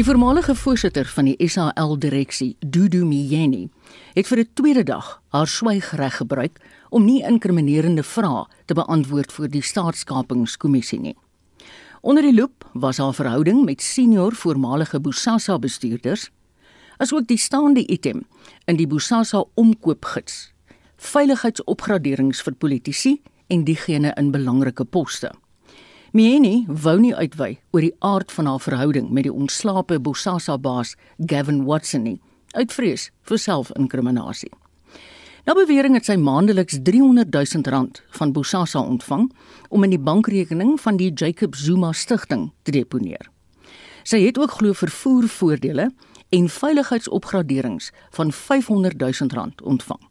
Die voormalige voorsitter van die SAL-direksie, Dudu Mjeni, het vir 'n tweede dag haar swygreg gebruik om nie inkriminerende vrae te beantwoord voor die staatskapingskommissie nie. Onder die loop was haar verhouding met senior voormalige Bosasa bestuurders, asook die staande item in die Bosasa omkoopgids, veiligheidsopgraderings vir politici en diegene in belangrike poste. Mieni wou nie uitwy oor die aard van haar verhouding met die ontslape Bosasa baas Gavin Watson nie, uit vrees vir selfinkriminasie. Na bewering het sy maandeliks 300 000 rand van Bosasa ontvang om in die bankrekening van die Jacob Zuma stigting te deponeer. Sy het ook glo vervoervoordele en veiligheidsopgraderings van 500 000 rand ontvang.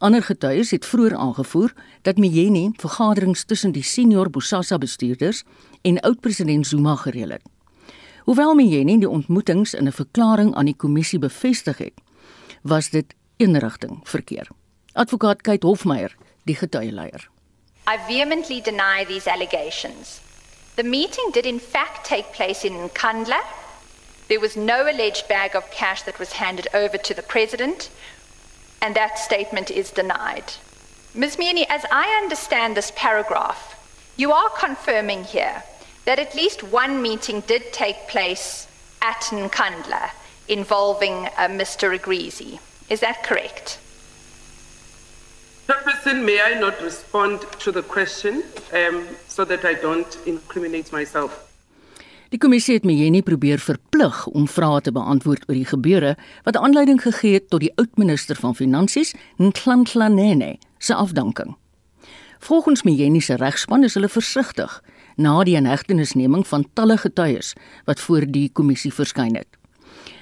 Ander getuies het vroeër aangevoer dat Mjeni vergaderings tussen die senior Bosasa bestuurders en oud-president Zuma gereël het. Hoewel Mjeni die ontmoetings in 'n verklaring aan die kommissie bevestig het, was dit eenrigting verkeer. Advokaat Kate Hofmeyer, die getuieleier. I vehemently deny these allegations. The meeting did in fact take place in Nkandla. There was no alleged bag of cash that was handed over to the president and that statement is denied. Ms. Meany, as I understand this paragraph, you are confirming here that at least one meeting did take place at Nkandla involving uh, Mr. Agreezy. Is that correct? Chairperson, may I not respond to the question um, so that I don't incriminate myself? Die kommissie het Mjeni probeer verplig om vrae te beantwoord oor die gebeure wat aanleiding gegee het tot die oudminister van Finansies, Nhlanhlanene, se afdanking. Volgens Mjeni se regspan is hulle versigtig na die inhegtenisneming van talle getuies wat voor die kommissie verskyn het.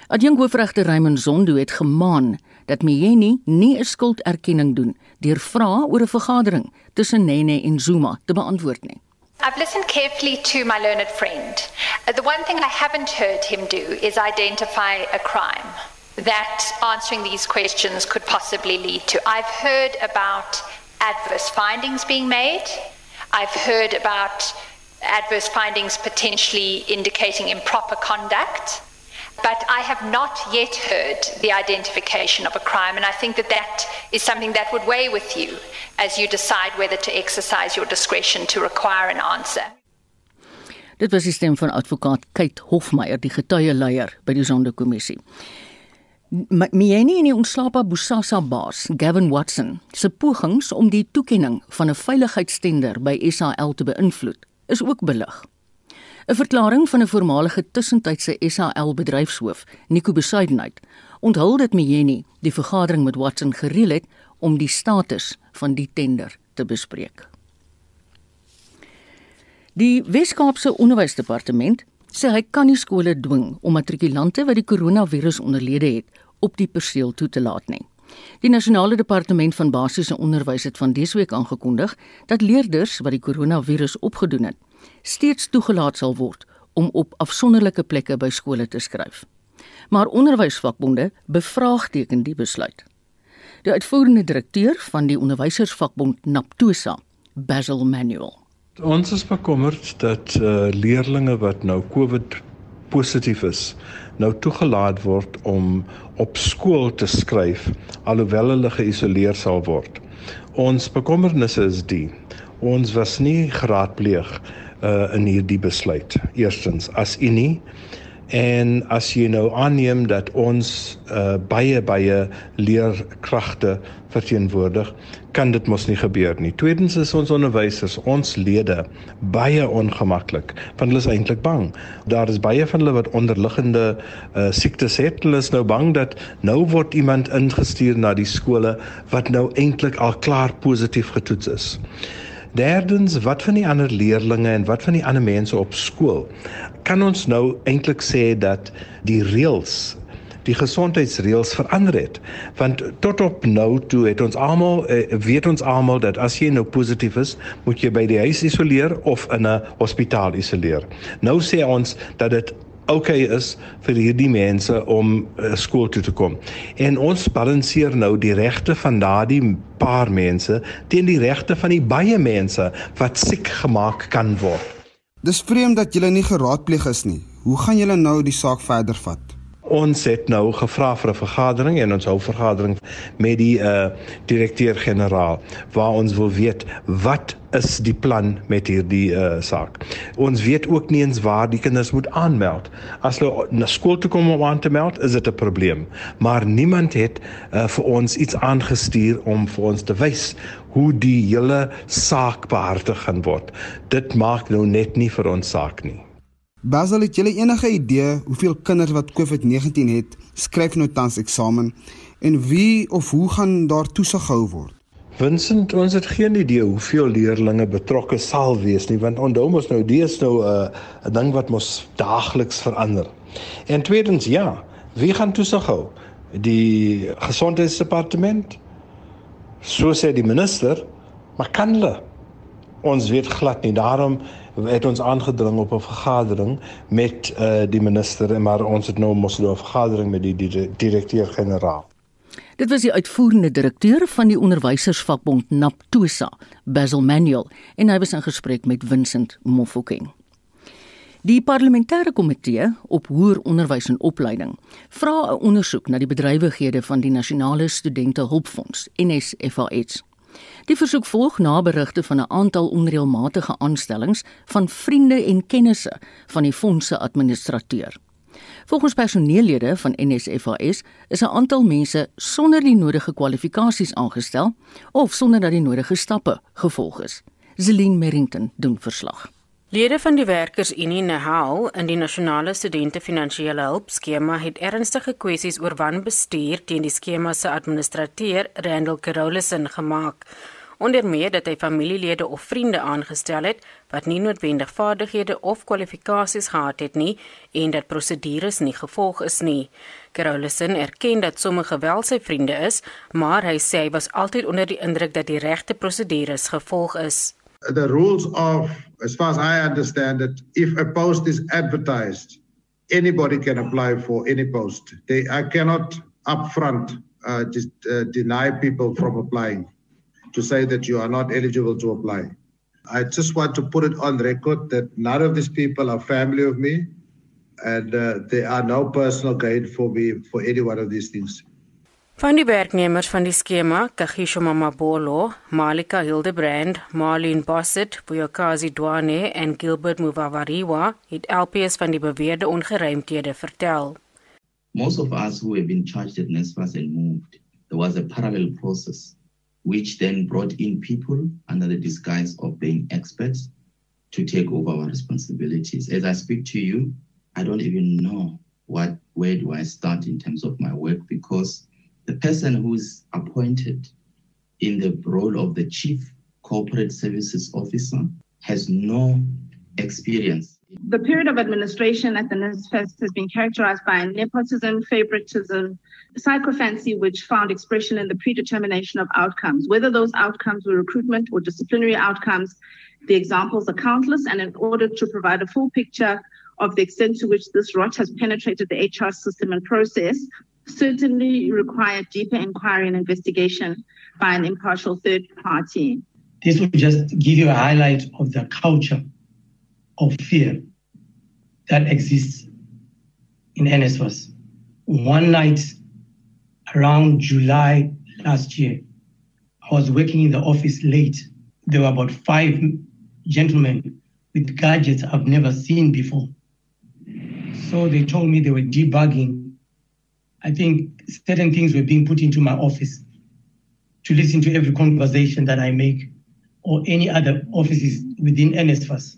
Adjunk hoofregter Raymond Zondo het gemaan dat Mjeni nie 'n skulderkenning doen deur vrae oor 'n vergadering tussen Nene en Zuma te beantwoord nie. I've listened carefully to my learned friend. Uh, the one thing I haven't heard him do is identify a crime that answering these questions could possibly lead to. I've heard about adverse findings being made. I've heard about adverse findings potentially indicating improper conduct. But I have not yet heard the identification of a crime, and I think that that is something that would weigh with you as you decide whether to exercise your discretion to require an answer. Dit was die stem van advokaat Kate Hofmeyer, die getuieleier by die Sonderkommissie. Mieni en die ontslape Bosasa baas, Gavin Watson, se pogings om die toekenning van 'n veiligheidstender by SAL te beïnvloed, is ook belig. 'n Verklaring van 'n voormalige tussentydse SAL bedryfshoof, Nico Besuidenheid, onthul dit Mieni die vergadering met Watson gereël het om die status van die tender te bespreek. Die Wes-Kaapse Onderwysdepartement sê hy kan nie skole dwing om matrikulante wat die koronavirus onderlede het op die perseel toe te laat nie. Die nasionale departement van basiese onderwys het van dese week aangekondig dat leerders wat die koronavirus opgedoen het, steeds toegelaat sal word om op afsonderlike plekke by skole te skryf. Maar onderwysvakbonde bevraagteken die besluit. Die uitvoerende direkteur van die onderwysersvakbond Naptosa, Basil Manuel. Ons is bekommerd dat uh, leerders wat nou COVID positief is, nou toegelaat word om op skool te skryf alhoewel hulle geïsoleer sal word. Ons bekommernisse is die ons was nie geraadpleeg uh, in hierdie besluit. Eerstens, as u nie en as jy nou aanneem dat ons uh, baie baie leerkragte verteenwoordig, kan dit mos nie gebeur nie. Tweedens is ons onderwysers, ons lede baie ongemaklik, want hulle is eintlik bang. Daar is baie van hulle wat onderliggende uh, siektes het. Hulle is nou bang dat nou word iemand ingestuur na die skole wat nou eintlik al klaar positief getoets is. Derdens, wat van die ander leerders en wat van die ander mense op skool? Kan ons nou eintlik sê dat die reëls die gesondheidsreëls verander het want tot op nou toe het ons almal eh, weet ons almal dat as jy nou positief is moet jy by die huis isoleer of in 'n hospitaal isoleer nou sê ons dat dit okay is vir hierdie mense om uh, skool toe te kom. En ons balanseer nou die regte van daardie paar mense teen die regte van die baie mense wat siek gemaak kan word. Dis vreemd dat julle nie geraadpleeg is nie. Hoe gaan julle nou die saak verder vat? Ons het nou gevra vir 'n vergadering en ons hou vergadering met die uh direkteur-generaal waar ons wil weet wat is die plan met hierdie uh saak. Ons weet ook nie eens waar die kinders moet aanmeld. As hulle na skool toe kom om aan te meld, is dit 'n probleem. Maar niemand het uh vir ons iets aangestuur om vir ons te wys hoe die hele saak behartig gaan word. Dit maak nou net nie vir ons saak nie. Basil, het julle enige idee hoeveel kinders wat COVID-19 het, skryf nou tans eksamen en wie of hoe gaan daar toesig gehou word? Vincent, ons het geen idee hoeveel leerders betrokke sal wees nie, want onthou mos nou dis nou 'n uh, 'n ding wat mos daagliks verander. En tweedens, ja, wie gaan toesig hou? Die gesondheidsdepartement? So sê die minister, maar kan hulle? Ons weet glad nie. Daarom het ons aangedring op 'n vergadering met uh, die minister maar ons het nou mos 'n vergadering met die, die direkteur-generaal. Dit was die uitvoerende direkteur van die onderwysersvakbond Naptosa, Basil Manuel, en hy was in gesprek met Vincent Mofokeng. Die parlementêre komitee op hoër onderwys en opleiding vra 'n ondersoek na die bedrywighede van die Nasionale Studente Hulpfonds, NSFAS. Die versoek volg na berigte van 'n aantal onreëlmatige aanstellings van vriende en kennisse van die fondse administrateur. Volgens personeellede van NSFAS is 'n aantal mense sonder die nodige kwalifikasies aangestel of sonder dat die nodige stappe gevolg is. Zelin Merrington doen verslag. Lede van die werkersunie Nahal in die nasionale studente finansiële hulp skema het ernstige kwessies oor wanbestuur teen die skema se administrateur Randall Carolison gemaak onder meer dat hy familielede of vriende aangestel het wat nie noodwendig vaardighede of kwalifikasies gehad het nie en dat prosedures nie gevolg is nie. Carolison erken dat sommige wel sy vriende is, maar hy sê hy was altyd onder die indruk dat die regte prosedures gevolg is. The rules of as far as I understand it, if a post is advertised, anybody can apply for any post. They I cannot upfront uh, just uh, deny people from applying. To say that you are not eligible to apply. I just want to put it on record that none of these people are family of me, and uh, there are no personal gain for me for any one of these things. Van die werknemers van die skema, Kagisho Mamabolo, Malika Hildebrand, Marlene Bossett, Buyokazi Dwane en Gilbert Muvavariwa het LPS van die beweerde ongeruimthede vertel. Most of us who have been charged at NSFAS and moved, there was a parallel process which then brought in people under the disguise of being experts to take over our responsibilities. As I speak to you, I don't even know what where do I start in terms of my work because the person who's appointed in the role of the chief corporate services officer has no experience the period of administration at the NISFEST has been characterized by nepotism, favoritism, sycophancy, which found expression in the predetermination of outcomes. Whether those outcomes were recruitment or disciplinary outcomes, the examples are countless. And in order to provide a full picture of the extent to which this rot has penetrated the HR system and process, certainly require deeper inquiry and investigation by an impartial third party. This will just give you a highlight of the culture of fear that exists in NSFAS. One night around July last year, I was working in the office late. There were about five gentlemen with gadgets I've never seen before. So they told me they were debugging. I think certain things were being put into my office to listen to every conversation that I make or any other offices within NSFAS.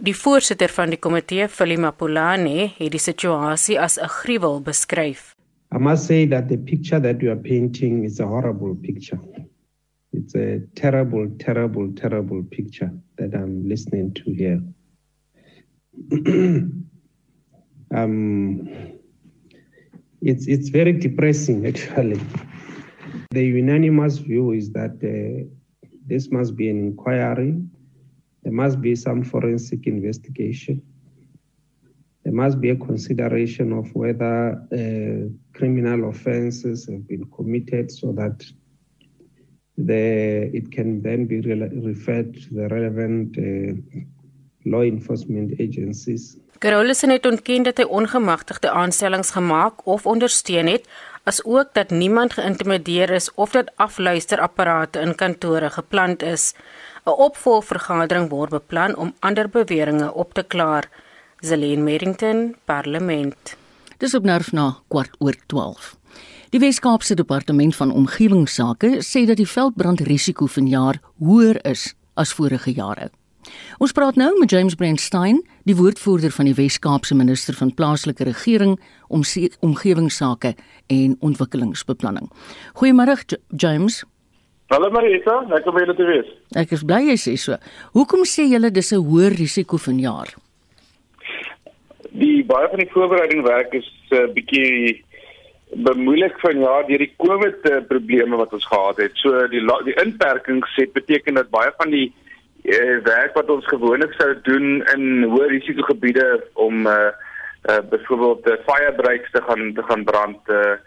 Die voorsitter van die komitee, Philima Pulane, het die situasie as 'n gruwel beskryf. I must say that the picture that you are painting is a horrible picture. It's a terrible, terrible, terrible picture that I'm listening to here. um, it's it's very depressing actually. The unanimous view is that uh, this must be an inquiry there must be some forensic investigation. There must be a consideration of whether uh, criminal offenses have been committed so that the, it can then be re referred to the relevant uh, law enforcement agencies. Carolus het ontken dat hy ongemagtigde aanstellings gemaak of ondersteun het, asook dat niemand geïntimideer is of dat afluisterapparate in kantore geplant is. 'n Opvolgvergadering word beplan om ander beweringe op te klaar. Zelene Merrington, Parlement. Dis op nerf na kwart oor 12. Die Wes-Kaapse Departement van Omgewingsake sê dat die veldbrandrisiko vanjaar hoër is as vorige jare. Ons praat nou met James Brandstein, die woordvoerder van die Wes-Kaapse minister van plaaslike regering, om omgewingsake en ontwikkelingsbeplanning. Goeiemôre James. Hallo Marita, ek kom julle te wees. Ek is bly jy sê so. Hoekom sê julle dis 'n hoër risiko vanjaar? Die baie van die voorbereidingwerk is 'n uh, bietjie bemoeilik van ja deur die COVID uh, probleme wat ons gehad het. So die die inperkings het beteken dat baie van die uh, werk wat ons gewoonlik sou doen in hoë risikogebiede om uh, uh byvoorbeeld uh, fire breaks te gaan te gaan brand uh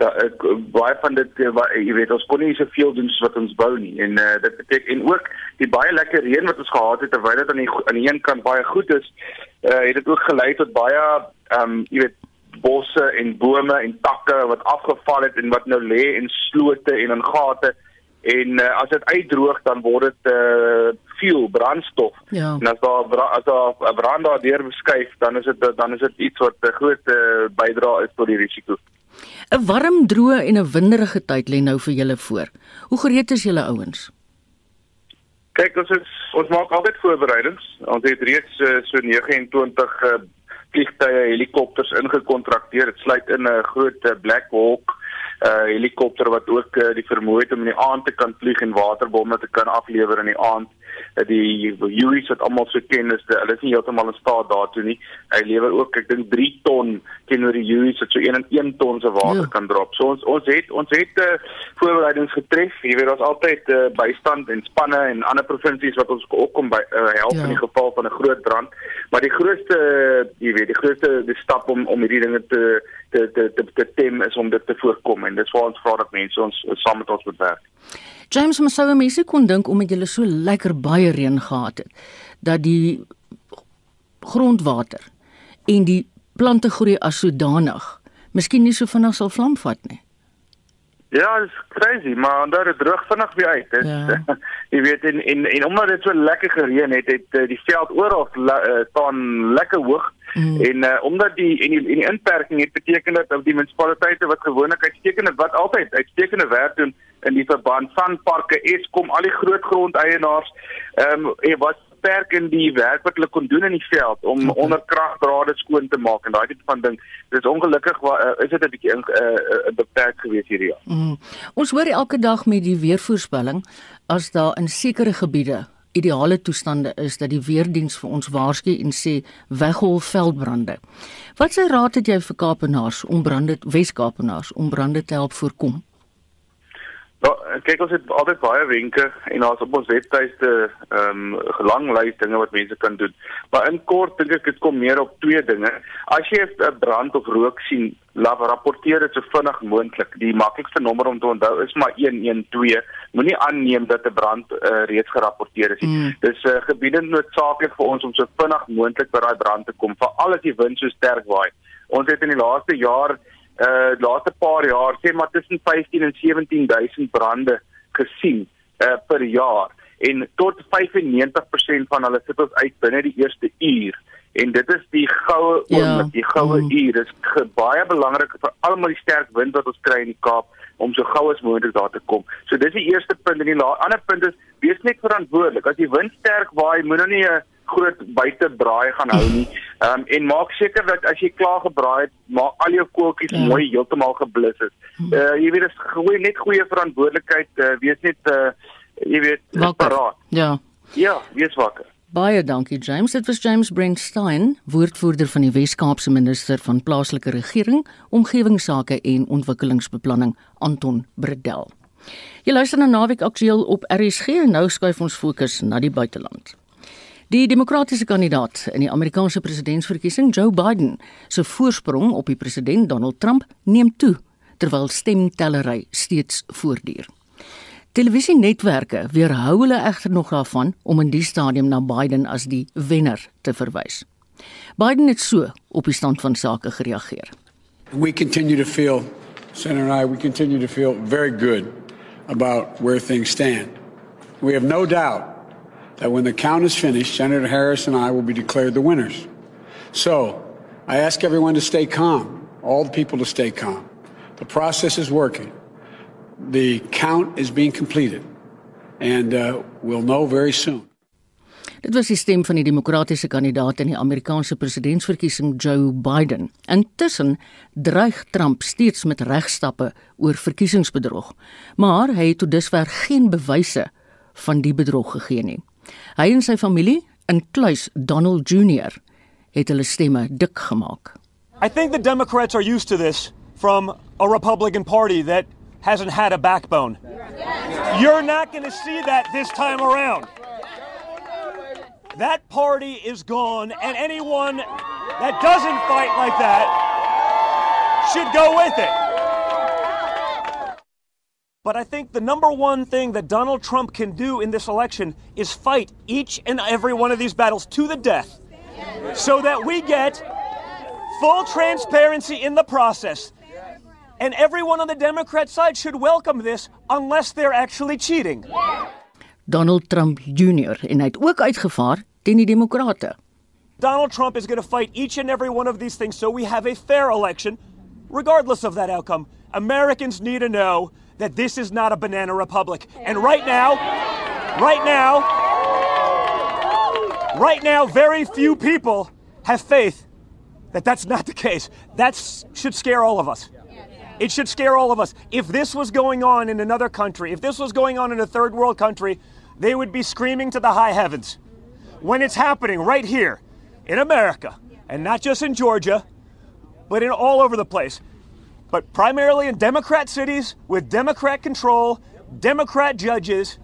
dat ek baie van dit wat jy weet ons kon nie soveel doen soos wat ons wou nie en uh, dit beteken en ook die baie lekker reën wat ons gehad het terwyl dit aan die aan die een kant baie goed is uh, het dit ook gelei tot baie ehm um, jy weet bosse en bome en takke wat afgeval het en wat nou lê in slote en in gate en uh, as dit uitdroog dan word dit uh fuel brandstof. Ja. En as daar as daar 'n brand daar deur beskuif dan is dit dan is dit iets wat 'n groot uh, bydra is tot die risiko. 'n Warm, droë en 'n winderige tyd lê nou vir julle voor. Hoe gereed is julle ouens? Kyk, ons is, ons maak altyd voorbereidings. Ons het reeds uh, so 29 uh, vliegtye, helikopters ingekontrakteer. Dit sluit in 'n groot Black Hawk uh helikopter wat ook uh, die vermoë het om in die aand te kan vlieg en waterbomme te kan aflewer in die aand. Uh, die UAVs wat almal so ken is, de, hulle is nie heeltemal in staat daartoe nie. Hy lewer ook ek dink 3 ton teenoor die UAVs wat so 1 en 1 ton se water ja. kan drop. So ons ons het ons het uh, voorbereidings getref. Jy weet ons altyd uh, bystand en spanne en ander provinsies wat ons ook kom by uh, help ja. in die geval van 'n groot brand. Maar die grootste jy weet die grootste die stap om om hierdie dinge te te te te, te tem is om dit te voorkom en dis waar ons vra dat mense ons saam met ons moet werk. James Masowe mense kon dink omdat jy so lekker baie reën gehad het dat die grondwater en die plante groei as sodanig miskien nie so vinnig sal vlam vat nie. Ja, dit is crazy, maar dan het droog vinnig weer uit. Dit ja. jy weet en, en en omdat dit so lekker gereën het, het eh, die veld oral uh, staan lekker hoog. Mm. En uh, omdat die en die, en die inperking het beteken dat die munisipaliteite wat gewoonlik uitstekende wat altyd uitstekende werk doen in die verband van parke Eskom al die groot grondeienaars ehm um, wat beperk in die werk wat hulle kon doen in die veld om okay. onder kragdrade skoon te maak en daai tipe van ding. Dit is ongelukkig uh, is dit 'n bietjie uh, uh, beperk gewees hierdie jaar. Mm. Ons hoor elke dag met die weervoorspelling as daar in sekere gebiede ideale toestande is dat die weerdiens vir ons waarsku en sê weghol veldbrande. Wat se raad het jy vir Kaapenaars om brande Wes-Kaapenaars om brande te help voorkom? Nou, kyk ons het altyd baie wenke en daar's op ons webtuiste ehm um, gelang lys dinge wat mense kan doen. Maar in kort dink ek dit kom meer op twee dinge. As jy 'n brand of rook sien, laat rapporteer dit so vinnig moontlik. Die maklikste nommer om te onthou is maar 112. Moenie aanneem dat 'n brand uh, reeds gerapporteer is nie. Mm. Dis 'n uh, gebiedend noodsaaklik vir ons om so vinnig moontlik by daai brand te kom, veral as die wind so sterk waai. Ons het in die laaste jaar uh laaste paar jaar sê maar tussen 15 en 17000 brande gesien uh per jaar en tot 95% van hulle sit ons uit binne die eerste uur en dit is die goue ja. oomblik die goue mm. uur dis baie belangrik vir almal die sterk wind wat ons kry in die Kaap om so gou as moontlik daar te kom. So dis die eerste punt en die ander punt is wees net verantwoordelik. As die wind sterk waai, moenie nou nie 'n groot buite braai gaan hou nie. Ehm um, en maak seker dat as jy klaar gebraai het, maak al jou koeltjies ja. mooi heeltemal geblus is. Uh jy weet dit is goeie net goeie verantwoordelikheid, uh, wees net uh jy weet paraat. Ja. Ja, wees wakker. Baie dankie James. Dit was James Brandstein, woordvoerder van die Wes-Kaapse minister van plaaslike regering, omgewingsake en ontwikkelingsbeplanning, Anton Bredel. Jy luister na Naweek Aktueel op RSG en nou skuif ons fokus na die buiteland. Die demokratiese kandidaat in die Amerikaanse presidentsverkiesing, Joe Biden, se voorsprong op die president Donald Trump neem toe terwyl stemtellery steeds voortduur. Televisienetwerke weerhou hulle egter nog daarvan om in die stadium na Biden as die wenner te verwys. Biden het so op die stand van sake gereageer. We continue to feel Senator and I we continue to feel very good about where things stand. We have no doubt that when the count is finished, Senator Harris and I will be declared the winners. So, I ask everyone to stay calm, all the people to stay calm. The process is working. The count is being completed, and uh, we'll know very soon. Dit was die stem van die demokratiese kandidaat in die Amerikaanse presidentsverkiesing Joe Biden. Intussen dreig Trump steeds met regstappe oor verkiesingsbedrog, maar hy het tot dusver geen bewyse van die bedrog gegee nie. Hy en sy familie, inkluis Donald Jr., het hulle stemme dik gemaak. I think the Democrats are used to this from a Republican Party that hasn't had a backbone. You're not going to see that this time around. That party is gone, and anyone that doesn't fight like that should go with it. But I think the number one thing that Donald Trump can do in this election is fight each and every one of these battles to the death so that we get full transparency in the process. And everyone on the Democrat side should welcome this unless they're actually cheating. Donald Trump Jr. en hy het ook uitgevaar teen die demokrate. Donald Trump is going to fight each and every one of these things so we have a fair election regardless of that outcome. Americans need to know that this is not a banana republic. And right now, right now, right now very few people have faith that that's not the case. That should scare all of us. It should scare all of us. If this was going on in another country, if this was going on in a third world country, they would be screaming to the high heavens. When it's happening right here in America, and not just in Georgia, but in all over the place, but primarily in Democrat cities with Democrat control, Democrat judges,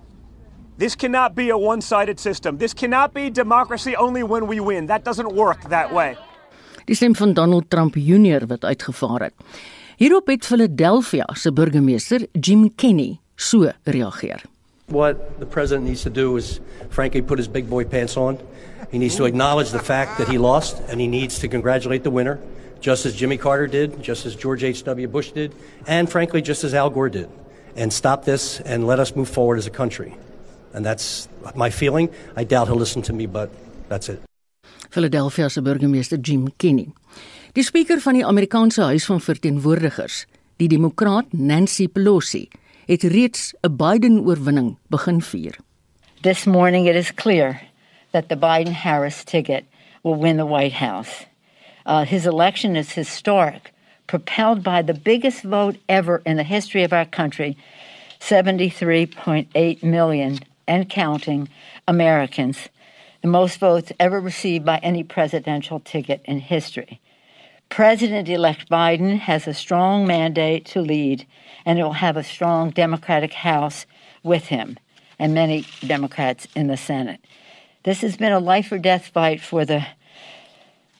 this cannot be a one sided system. This cannot be democracy only when we win. That doesn't work that way. Die stem van Donald Trump Jr wat uitgevaar het. Hierop het Philadelphia se burgemeester Jim Kenney so reageer. What the president needs to do is, frankly, put his big boy pants on. He needs to acknowledge the fact that he lost, and he needs to congratulate the winner, just as Jimmy Carter did, just as George H.W. Bush did, and frankly, just as Al Gore did. And stop this and let us move forward as a country. And that's my feeling. I doubt he'll listen to me, but that's it. Philadelphia se burgemeester Jim Kenney. Die spreker van die Amerikaanse Huis van Verteenwoordigers, die demokraat Nancy Pelosi, het reeds 'n Biden-oorwinning begin vier. This morning it is clear that the Biden-Harris ticket will win the White House. Uh, his election is historic, propelled by the biggest vote ever in the history of our country 73.8 million and counting Americans, the most votes ever received by any presidential ticket in history. President elect Biden has a strong mandate to lead, and will have a strong Democratic House with him and many Democrats in the Senate. This has been a life or death fight for the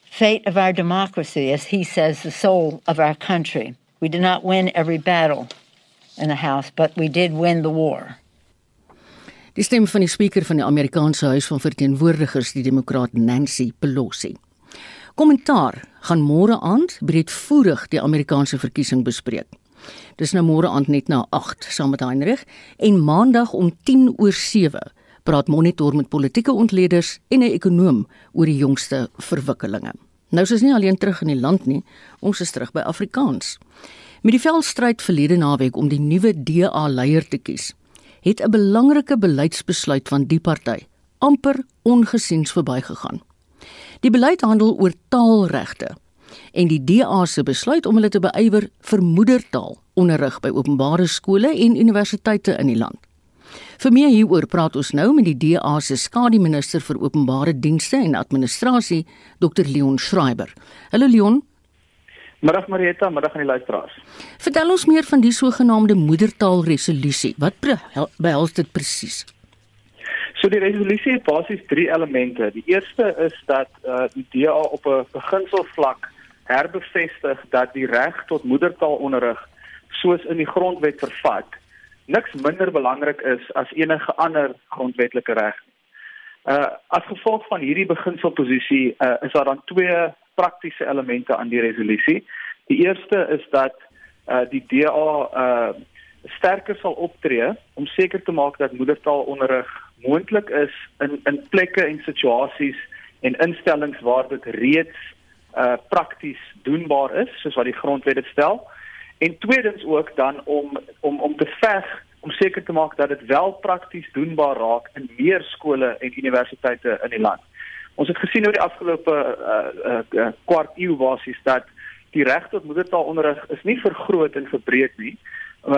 fate of our democracy, as he says, the soul of our country. We did not win every battle in the House, but we did win the war. Die stem van die spreker van die Amerikaanse Huis van Verteenwoordigers, die demokraat Nancy Pelosi. Kommentaar gaan môre aand breedvoerig die Amerikaanse verkiesing bespreek. Dis nou môre aand net na 8 saam met Heinrich en maandag om 10 oor 7 praat monitor met politieke ontleeders en 'n ekonoom oor die jongste verwikkelinge. Nou is ons nie alleen terug in die land nie, ons is terug by Afrikaans. Met die veldstryd verlede naweek om die nuwe DA leier te kies, het 'n belangrike beleidsbesluit van die party amper ongesiens verbygegaan. Die beleid handel oor taalregte en die DA se besluit om hulle te beywer vir moedertaal onderrig by openbare skole en universiteite in die land. Vir meer hieroor praat ons nou met die DA se skademinister vir openbare dienste en administrasie, Dr Leon Schreiber. Hallo Leon. Middag Marieta, middag aan die luisteraars. Vertel ons meer van die sogenaamde moedertaalresolusie. Wat behels dit presies? So die resolusie het basies 3 elemente. Die eerste is dat uh, die DA op 'n beginselvlak herbevestig dat die reg tot moedertaalonderrig soos in die grondwet vervat niks minder belangrik is as enige ander grondwetlike reg. Uh as gevolg van hierdie beginselposisie uh, is daar dan twee praktiese elemente aan die resolusie. Die eerste is dat uh die DA uh sterker sal optree om seker te maak dat moedertaalonderrig moontlik is in in plekke en situasies en instellings waar dit reeds uh prakties doenbaar is soos wat die grondwet dit stel. En tweedens ook dan om om om te veg om seker te maak dat dit wel prakties doenbaar raak in meer skole en universiteite in die land. Ons het gesien oor die afgelope uh, uh, uh, kwart eeu basies dat die reg tot moedertaalonderrig is nie vergroot en verbreek nie,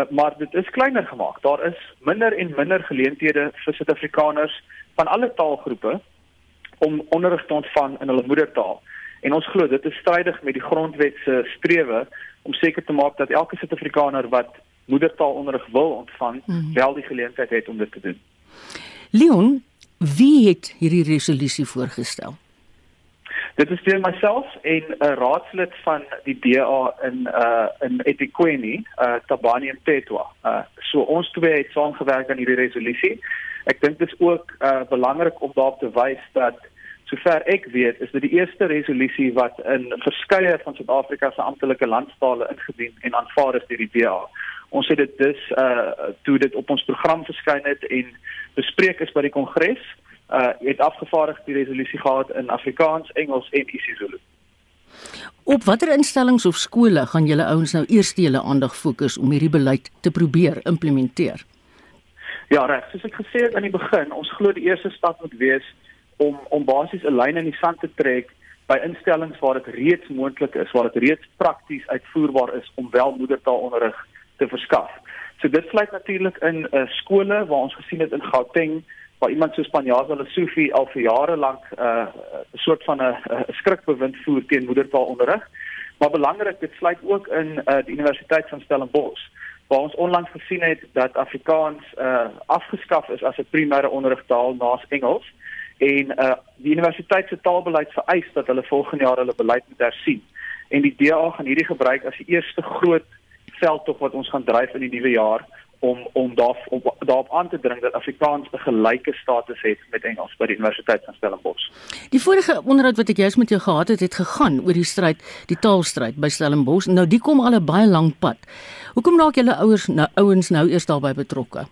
maar dit is kleiner gemaak. Daar is minder en minder geleenthede vir Suid-Afrikaners van alle taalgroepe om onderrig te ontvang in hulle moedertaal. En ons glo dit is strydig met die grondwet se strewe om seker te maak dat elke Suid-Afrikaner wat moedertaalonderrig wil ontvang, mm -hmm. wel die geleentheid het om dit te doen. Leon, wie het hierdie resolusie voorgestel? Dit is deur myself en 'n raadslid van die DA in uh in eThekwini, uh Tabani Mtetwa. Uh so ons twee het saamgewerk aan hierdie resolusie. Ek dink dit is ook uh belangrik om daarop te wys dat sover ek weet, is dit die eerste resolusie wat in verskeie van Suid-Afrika se amptelike landstale ingedien en aanvaar is deur die DA. Ons het dit dus uh toe dit op ons program verskyn het en bespreek is by die kongres, uh het afgevaardig die resolusie gehad in Afrikaans, Engels en isiZulu. Op watter instellings of skole gaan julle ouens nou eers julle aandag fokus om hierdie beleid te probeer implementeer? Ja, reg. Soos ek gesê het aan die begin, ons glo die eerste stap moet wees om om basies 'n lyn in die sand te trek by instellings waar dit reeds moontlik is, waar dit reeds prakties uitvoerbaar is om wel moedertaalonderrig te verskaf. So dit sluit natuurlik in uh, skole waar ons gesien het in Gauteng waar iemand so Spanjaard hulle Sofie al vir jare lank 'n uh, soort van 'n skrikbewind voer teen moedertaalonderrig. Maar belangrik, dit sluit ook in uh, die Universiteit van Stellenbosch waar ons onlangs gesien het dat Afrikaans uh, afgeskaf is as 'n primêre onderrigtaal naas Engels en uh die universiteit se taalbeleid vereis dat hulle volgende jaar hulle beleid moet hersien. En die DA gaan hierdie gebruik as die eerste groot veldtog wat ons gaan dryf in die nuwe jaar om om daar om daarop aan te dring dat Afrikaans 'n gelyke status het met Engels by die Universiteit van Stellenbosch. Die vorige onderhoud wat ek juis met jou gehad het, het gegaan oor die stryd, die taalstryd by Stellenbosch. Nou die kom al 'n baie lank pad. Hoekom raak julle ouers nou ouens nou eers daarbey betrokke?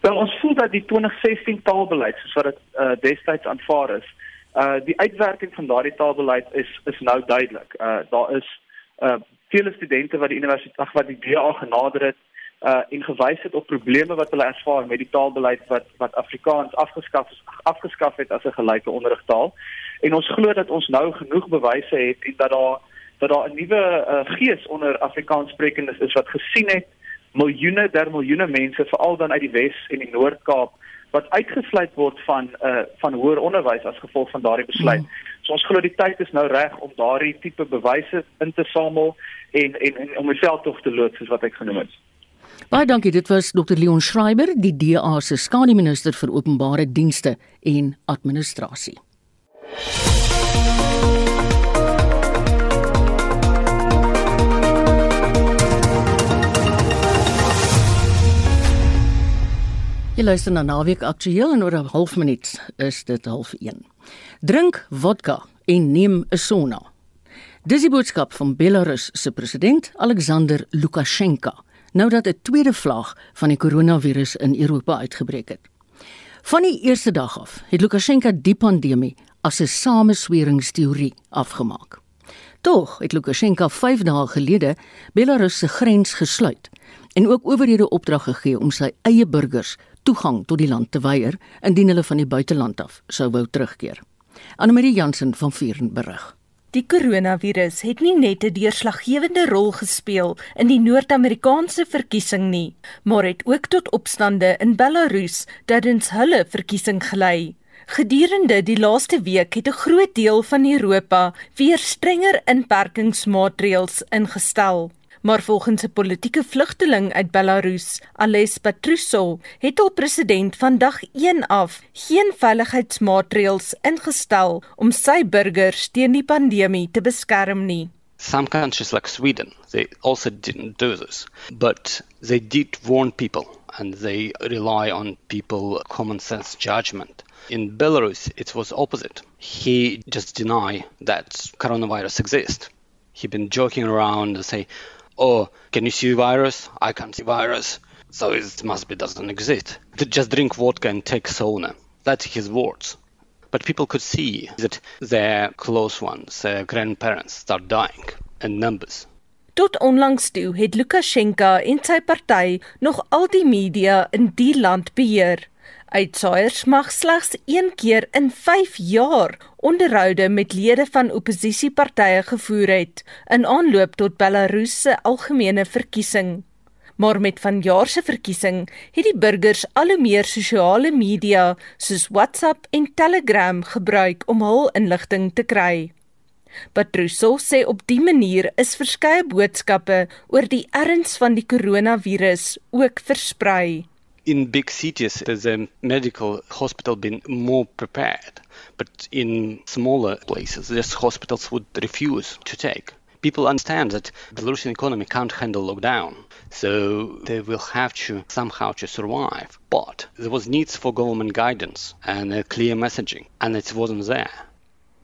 Wel ons voel dat die 2016 taalbeleid soos wat dit uh, destyds aanvaar is, uh die uitwerking van daardie taalbeleid is is nou duidelik. Uh daar is uh vele studente wat die universiteit wat die DA genader het uh en gewys het op probleme wat hulle ervaar met die taalbeleid wat wat Afrikaans afgeskaf afgeskaf het as 'n gelyke onderrigtaal. En ons glo dat ons nou genoeg bewyse het en dat daar dat daar 'n nuwe uh, gees onder Afrikaanssprekendes is wat gesien het miljoene der miljoene mense veral dan uit die Wes en die Noord-Kaap wat uitgesluit word van uh van hoër onderwys as gevolg van daardie besluit. Mm. So ons glo die tyd is nou reg om daardie tipe bewyse in te samel en en, en om myself tog te loods soos wat ek genoem het. Baie dankie. Dit was Dr Leon Schreiber, die DA se skademinister vir openbare dienste en administrasie. Jy luister na Naweek Aktueel en oor 'n half minuut is dit half 1. Drink vodka en neem 'n sauna. Dis die boodskap van Belarus se president Alexander Lukasjenko nou dat 'n tweede vlaag van die koronavirus in Europa uitgebreek het. Van die eerste dag af het Lukasjenko die pandemie as 'n samesweringsteorie afgemaak. Tog het Lukasjenko 5 dae gelede Belarus se grens gesluit en ook owerhede opdrag gegee om sy eie burgers toegang tot die land te weier indien hulle van die buiteland af sou wou terugkeer. Annelie Jansen van Vuren berig. Die koronavirus het nie net 'n deurslaggewende rol gespeel in die Noord-Amerikaanse verkiesing nie, maar het ook tot opstande in Belarus tydens hulle verkiesing gelei. Gedurende die laaste week het 'n groot deel van Europa weer strenger inperkingsmaatreëls ingestel. Maar volgens 'n politieke vlugteling uit Belarus, Ales Patrusov, het al president van dag 1 af geen veiligheidsmaatreëls ingestel om sy burgers teen die pandemie te beskerm nie. Some countries like Sweden, they also didn't do this, but they did warn people and they rely on people common sense judgment In Belarus, it was opposite. He just denied that coronavirus exists. He been joking around and say, "Oh, can you see virus? I can't see virus, so it must be doesn't exist." Just drink vodka and take sauna. That's his words. But people could see that their close ones, their grandparents, start dying in numbers. Tot onlangs toe het Lukasjenko en sy party nog al die media in die land beheer. Uitsaaiers mag slegs een keer in 5 jaar onderhoude met lede van oppositiepartye gevoer het in aanloop tot Belarus se algemene verkiesing. Maar met vanjaar se verkiesing het die burgers al hoe meer sosiale media soos WhatsApp en Telegram gebruik om hul inligting te kry. Patruso sê op die manier is verskeie boodskappe oor die erns van die koronavirus ook versprei. In big cities, there's a medical hospital been more prepared, but in smaller places, these hospitals would refuse to take. People understand that the Belarusian economy can't handle lockdown, so they will have to somehow to survive. But there was needs for government guidance and clear messaging, and it wasn't there.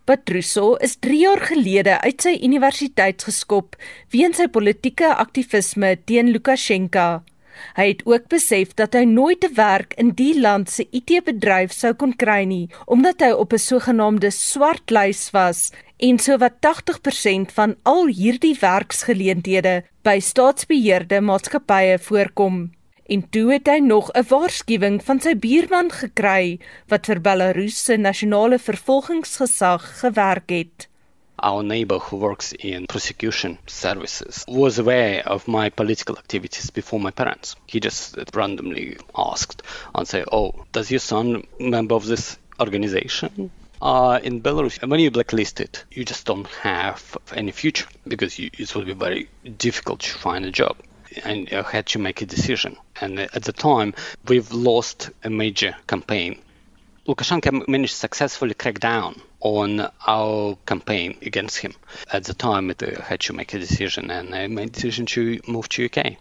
Patruso is 3 jaar gelede uit sy universiteit geskop weens sy politieke aktivisme teen Lukasjenko. Hy het ook besef dat hy nooit 'n werk in die land se IT-bedryf sou kon kry nie, omdat hy op 'n sogenaamde swart lys was en sowat 80% van al hierdie werksgeleenthede by staatsbeheerde maatskappye voorkom. En toe het hy nog 'n waarskuwing van sy buurman gekry wat vir Belarus se nasionale vervolgingsgesag gewerk het. Our neighbor who works in prosecution services was aware of my political activities before my parents. He just randomly asked and said, "Oh, does your son member of this organization?" Uh, in Belarus, when you're blacklisted, you just don't have any future because you, it will be very difficult to find a job and I had to make a decision. And at the time, we've lost a major campaign. Lukashenko managed to successfully crack down on our campaign against him. At the time, it uh, had to make a decision, and I made a decision to move to UK.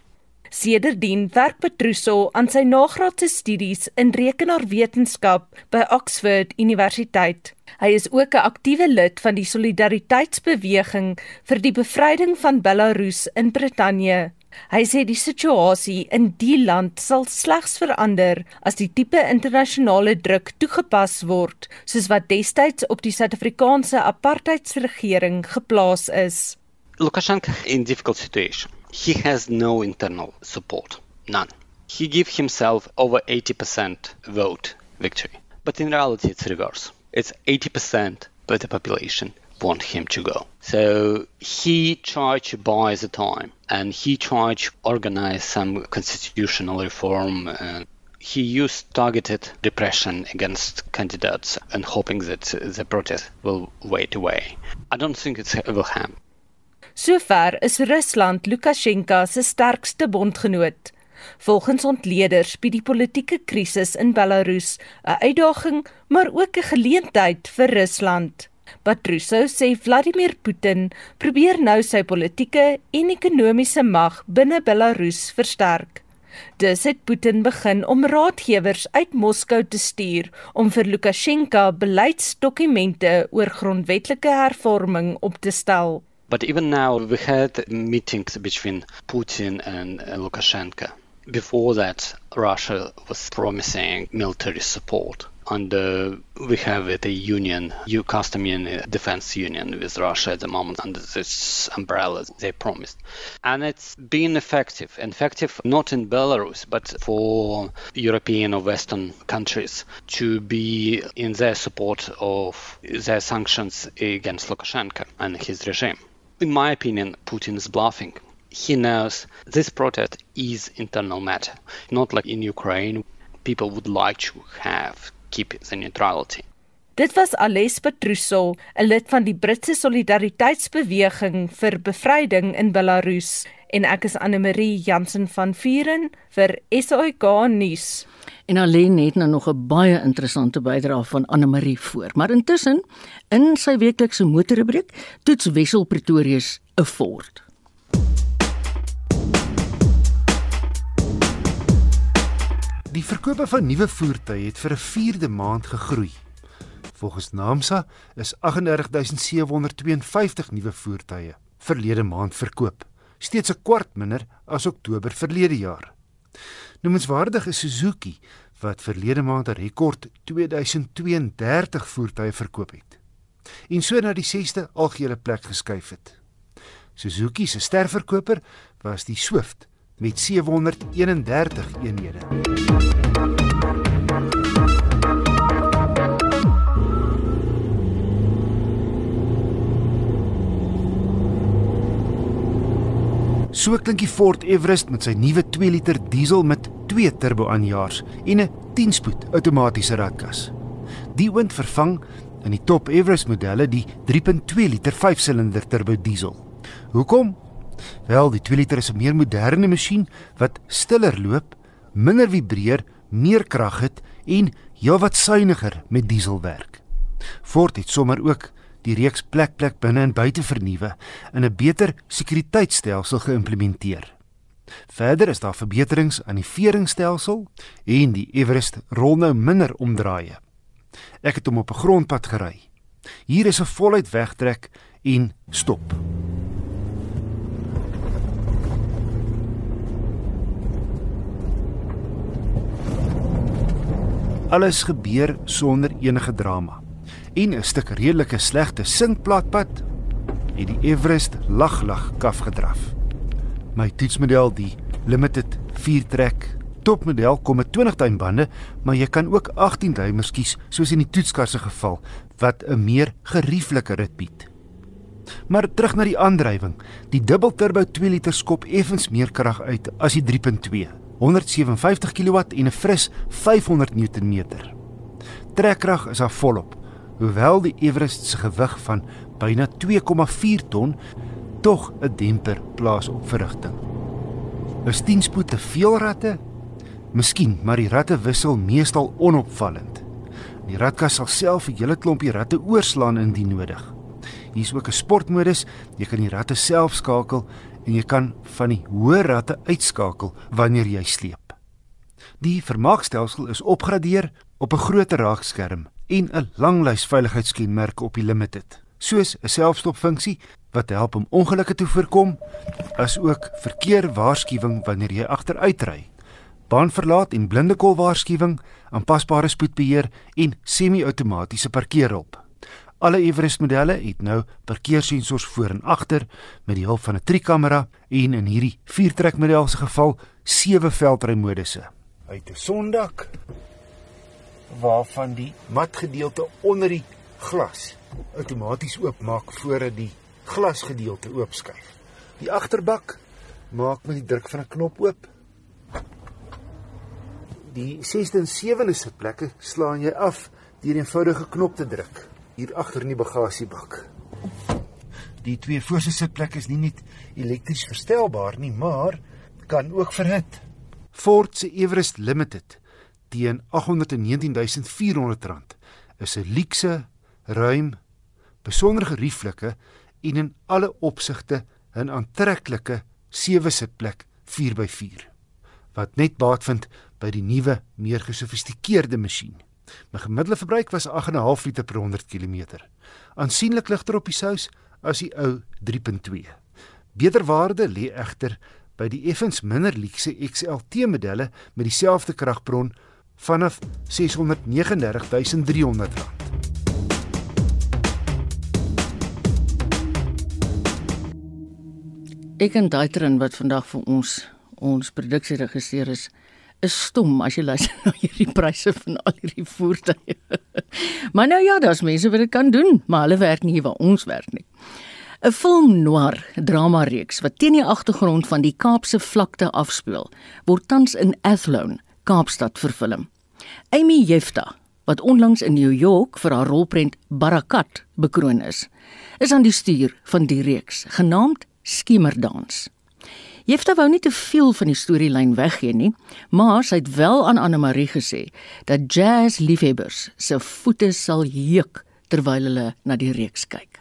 Sedertdien werk Petruso aan sy nagraadse studies in rekenaarwetenskap by Oxford Universiteit. Hy is ook 'n aktiewe lid van die Solidariteitsbeweging vir die bevryding van Belarus in Brittanje. Hy sê die situasie in die land sal slegs verander as die tipe internasionale druk toegepas word soos wat destyds op die Suid-Afrikaanse apartheidsregering geplaas is. Lukashenko in difficult situation. He has no internal support, none. He gave himself over 80% vote victory. But in reality it's reverse. It's 80% of the population want him to go. So he tried to buy the time and he tried to organize some constitutional reform. And he used targeted repression against candidates and hoping that the protest will wait away. I don't think it will happen. Sover is Rusland Lukasjenko se sterkste bondgenoot. Volgens ontleeders bied die politieke krisis in Belarus 'n uitdaging, maar ook 'n geleentheid vir Rusland. Patruso sê Vladimir Putin probeer nou sy politieke en ekonomiese mag binne Belarus versterk. Dis het Putin begin om raadgewers uit Moskou te stuur om vir Lukasjenko beleidsdokumente oor grondwetlike hervorming op te stel. But even now we had meetings between Putin and Lukashenko. Before that Russia was promising military support and uh, we have the union, EU custom union, defense union with Russia at the moment under this umbrella they promised. And it's been effective, effective not in Belarus, but for European or Western countries to be in their support of their sanctions against Lukashenko and his regime. In my opinion, Putin is bluffing. He knows this protest is internal matter, not like in Ukraine. People would like to have keep the neutrality. Dit was Ales Petruso, 'n lid van die Britse Solidariteitsbeweging vir Bevryding in Belarus, en ek is Anne Marie Jansen van Vuren vir SAK nuus. En alleen het nou nog 'n baie interessante bydrae van Anne Marie voor. Maar intussen, in sy weeklikse motorrubriek, toets Wessel Pretorius 'n Ford. Die verkope van nuwe voertuie het vir 'n 4de maand gegroei. Volgens Naamsa is 38752 nuwe voertuie verlede maand verkoop, steeds 'n kwart minder as Oktober verlede jaar. Noemenswaardig is Suzuki wat verlede maand 'n rekord 2032 voertuie verkoop het en so na die 6ste algehele plek geskuif het. Suzuki se sterverkoper was die Swift met 731 eenhede. So klink die Ford Everest met sy nuwe 2 liter diesel met 2 turbo aanjaars en 'n 10-spoed outomatiese ratkas. Die wind vervang in die top Everest modelle die 3.2 liter 5-silinder turbo diesel. Hoekom? Wel, die 2 liter is 'n meer moderne masjien wat stiller loop, minder vibreer, meer krag het en heelwat suiwiger met diesel werk. Ford het sommer ook die reeks plek plek binne en buite vernuwe in 'n beter sekuriteitstelsel geïmplementeer. Verder is daar verbeterings aan die veringstelsel en die Everest rol nou minder omdraaie. Ek het hom op 'n grondpad gery. Hier is 'n voluit wegtrek en stop. Alles gebeur sonder enige drama. En 'n stuk redelike slegte sinkplatpad het die Everest laglag kaf gedraf. My toetsmodel die Limited 4 trek topmodel kom met 20 duim bande, maar jy kan ook 18 duimers kies soos in die toetskar se geval wat 'n meer gerieflike rit bied. Maar terug na die aandrywing. Die dubbelturbo 2 liter skop effens meer krag uit as die 3.2. 157 kW en 'n fris 500 Nm. Trekkrag is daar volop, hoewel die Everest se gewig van byna 2,4 ton tog 'n demper plaas op verrigting. Is 10 spoed te veel ratte? Miskien, maar die ratte wissel meestal onopvallend. Die ratkas sal self 'n hele klompie ratte oorslaan indien nodig. Hier is ook 'n sportmodus. Jy kan die ratte self skakel en jy kan van die hoë ratte uitskakel wanneer jy sleep. Die vermaakstelsel is opgradeer op 'n groter raakskerm en 'n langlys veiligheidskenmerke op die limited, soos 'n selfstopfunksie wat help om ongelukke te voorkom, asook verkeerwaarskuwing wanneer jy agteruitry, baanverlaat en blindekol waarskuwing, aanpasbare spoedbeheer en semi-outomatiese parkeerhulp. Alle Everest modelle het nou parkeersensors voor en agter met die hulp van 'n trikamera en in hierdie viertrek model se geval sewe veldrymodusse. Uit 'n sondak waarvan die matgedeelte onder die glas outomaties oopmaak voordat die glasgedeelte oopskuif. Die agterbak maak met die druk van 'n knop oop. Die 6de en 7de sitplekke slaan jy af deur 'n eenvoudige knop te druk hier agter in die bagasiebak. Die twee voorste sitplekke is nie net elektries verstelbaar nie, maar kan ook verhit. Ford se Everest Limited teen R819400 is 'n luukse, ruim, besonder gerieflike en in alle opsigte 'n aantreklike sewe sitplek 4x4 wat net baat vind by die nuwe, meer gesofistikeerde masjien. My gemiddelde verbruik was 8.5 liter per 100 km. Aansienlik ligter op die sous as die ou 3.2. Beter waarde lê egter by die effens minder luukse XLT modelle met dieselfde kragbron vanaf R639.300. Ek en Daitrin wat vandag vir ons ons produksie regisseur is, is stom as jy luister na hierdie pryse van al hierdie voertuie. maar nou ja, daar's mense wat dit kan doen, maar hulle werk nie waar ons werk nie. 'n Film noir drama reeks wat teen die agtergrond van die Kaapse vlakte afspeel, word tans in Athlone, Kaapstad vervilm. Amy Jefta, wat onlangs in New York vir haar rolprent Barakat bekroon is, is aan die stuur van die reeks, genaamd Skemerdans. Jefta wou nie te veel van die storielyn weggee nie, maar sy het wel aan Anne Marie gesê dat jazz liefhebbers se voete sal juk terwyl hulle na die reeks kyk.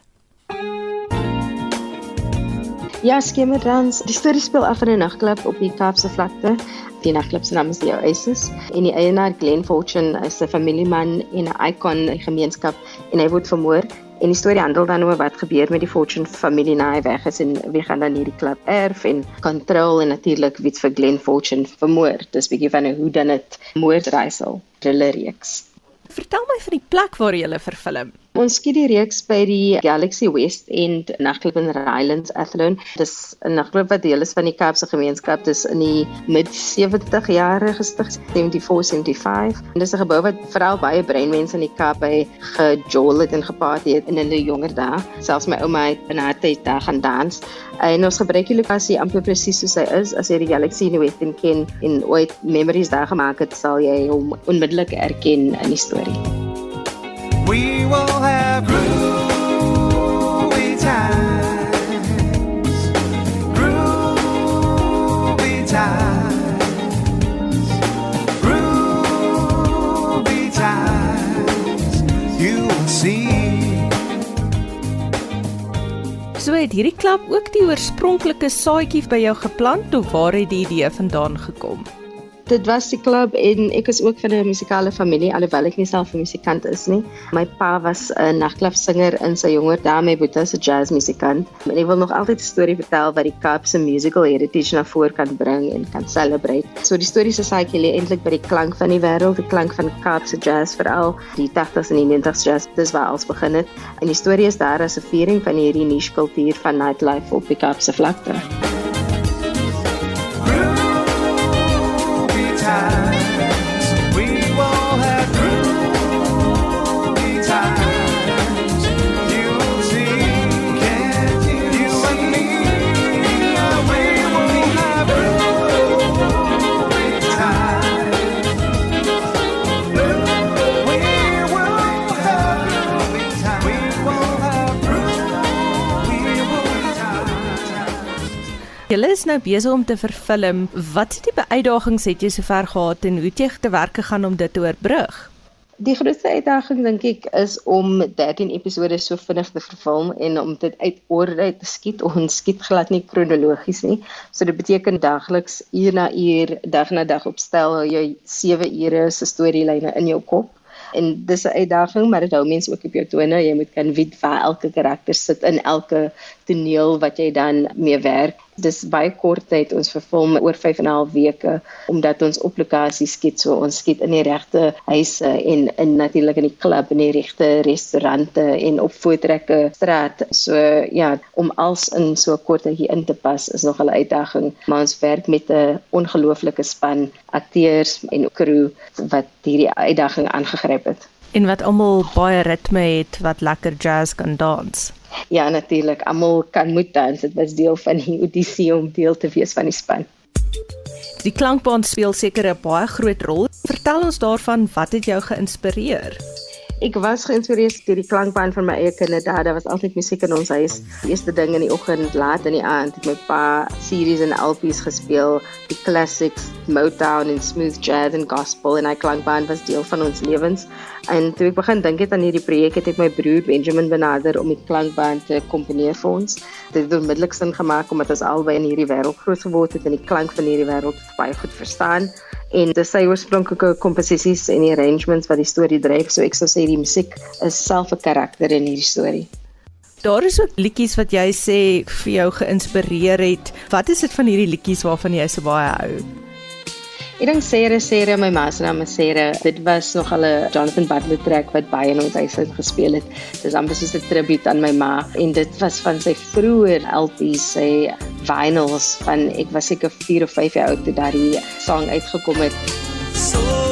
Ja, skemerdans. Die storie speel af in 'n nagklub op die Kaapse vlakte. Die nagklub se naam is die Oasis en die eienaar Glenn Fortune is 'n familieman en 'n ikon in die gemeenskap en hy word vermoor. En die storie handel dan oor wat gebeur met die Fortune familie na hy weg is en wie gaan dan hierdie klub erf en kontrol en natuurlik wie vir Glenn Fortune vermoor. Dis 'n bietjie van 'n hoe dan dit moordreisel thriller reeks. Vertel my van die plek waar jy hulle vervilm. Ons skiet die reeks by die Galaxy West End nagklub in Rylands Athlone. Dis 'n nagklub wat deel is van die Kaapse gemeenskap. Dis in die mid 70 jare gestig, 74-75. En dis 'n gebou wat veral baie breinmense in die Kaap by gejol het en geparty het in hulle jonger dae. Selfs my ouma het in haar tyd daar gaan dans. En ons gebruik die lokasie amper presies soos hy is. As jy die Galaxy in die West End ken en ooit memories daar gemaak het, sal jy hom onmiddellik erken in die storie. We will have groovy times, groovy times, groovy times. You will see. So het hierdie klub ook die oorspronklike saadjie by jou geplant of waar het die idee vandaan gekom? Dit was die klub en ek is ook van 'n musikale familie alhoewel ek nie self 'n musikant is nie. My pa was 'n nagklubsinger in sy jonger dae, my boetie is 'n jazzmusikant. En ek wil nog altyd 'n storie vertel wat die Kaapse musical heritage na vore kan bring en kan celebrate. So die storie se saadjie lê eintlik by die klank van die wêreld, die klank van Kaapse jazz veral die 80s en die 90s jazz. Dis waar alles begin het. En die storie is daar as 'n viering van hierdie niche kultuur van nightlife op die Kaapse vlakte. Julle is nou besig om te vervilm. Wat is die uitdagings het jy sover gehad en hoe het jy te werk gegaan om dit te oorbrug? Die grootste uitdaging dink ek is om 13 episode so vinnig te vervilm en om dit uit orde te skiet. Ons skiet glad nie kronologies nie. So dit beteken dagliks uur na uur, dag na dag opstel jy 7 ure se storielyne in jou kop. En dis 'n uitdaging, maar dit hou mense ook op jou tone. Jy moet kan weet waar elke karakter sit in elke toneel wat jy dan mee werk. Dis baie kort tyd ons vervilm oor 5 en 'n half weke omdat ons op lokasie skiet. So ons skiet in die regte huise en in natuurlik in die klub en die regte restaurante en op voetrekke straat. So ja, om als in so kort tydjie in te pas is nog 'n uitdaging, maar ons werk met 'n ongelooflike span akteurs en crew wat hierdie uitdaging aangegryp het. En wat almal baie ritme het wat lekker jazz kan dans. Ja, natuurlik. Almal kan moet dans. Dit was deel van die audisie om deel te wees van die span. Die klankbaan speel seker 'n baie groot rol. Vertel ons daarvan, wat het jou geïnspireer? Ek was geïnspireer deur die klankbaan van my eie kinderdae. Daar was altyd musiek in ons huis. Die eerste ding in die oggend, laat in die aand, het my pa series en LPs gespeel, die classics, Motown en smooth jazz en gospel en hy klankbaan was deel van ons lewens. En toe ek begin dink het aan hierdie projek, het ek my broer Benjamin benader om die klankbaan te komponeer vir ons. Dit het onmiddellik sin gemaak omdat ons albei in hierdie wêreld groot geword het en die klank van hierdie wêreld baie goed verstaan en dis sy oorspronklike komposisies en die arrangements wat die storie dryf. So ek sou sê die musiek is self 'n karakter in hierdie storie. Daar is ook liedjies wat jy sê vir jou geïnspireer het. Wat is dit van hierdie liedjies waarvan jy so baie hou? Ek dink Sere Sere my ma se naam is Sere. Dit was nog al 'n Jonathan Butler track wat baie in ons huis gespeel het. Dis amper soos 'n tribute aan my ma en dit was van sy vroeë LP's, sy vinyls van ek was seker 4 of 5 jaar oud toe daardie song uitgekom het. So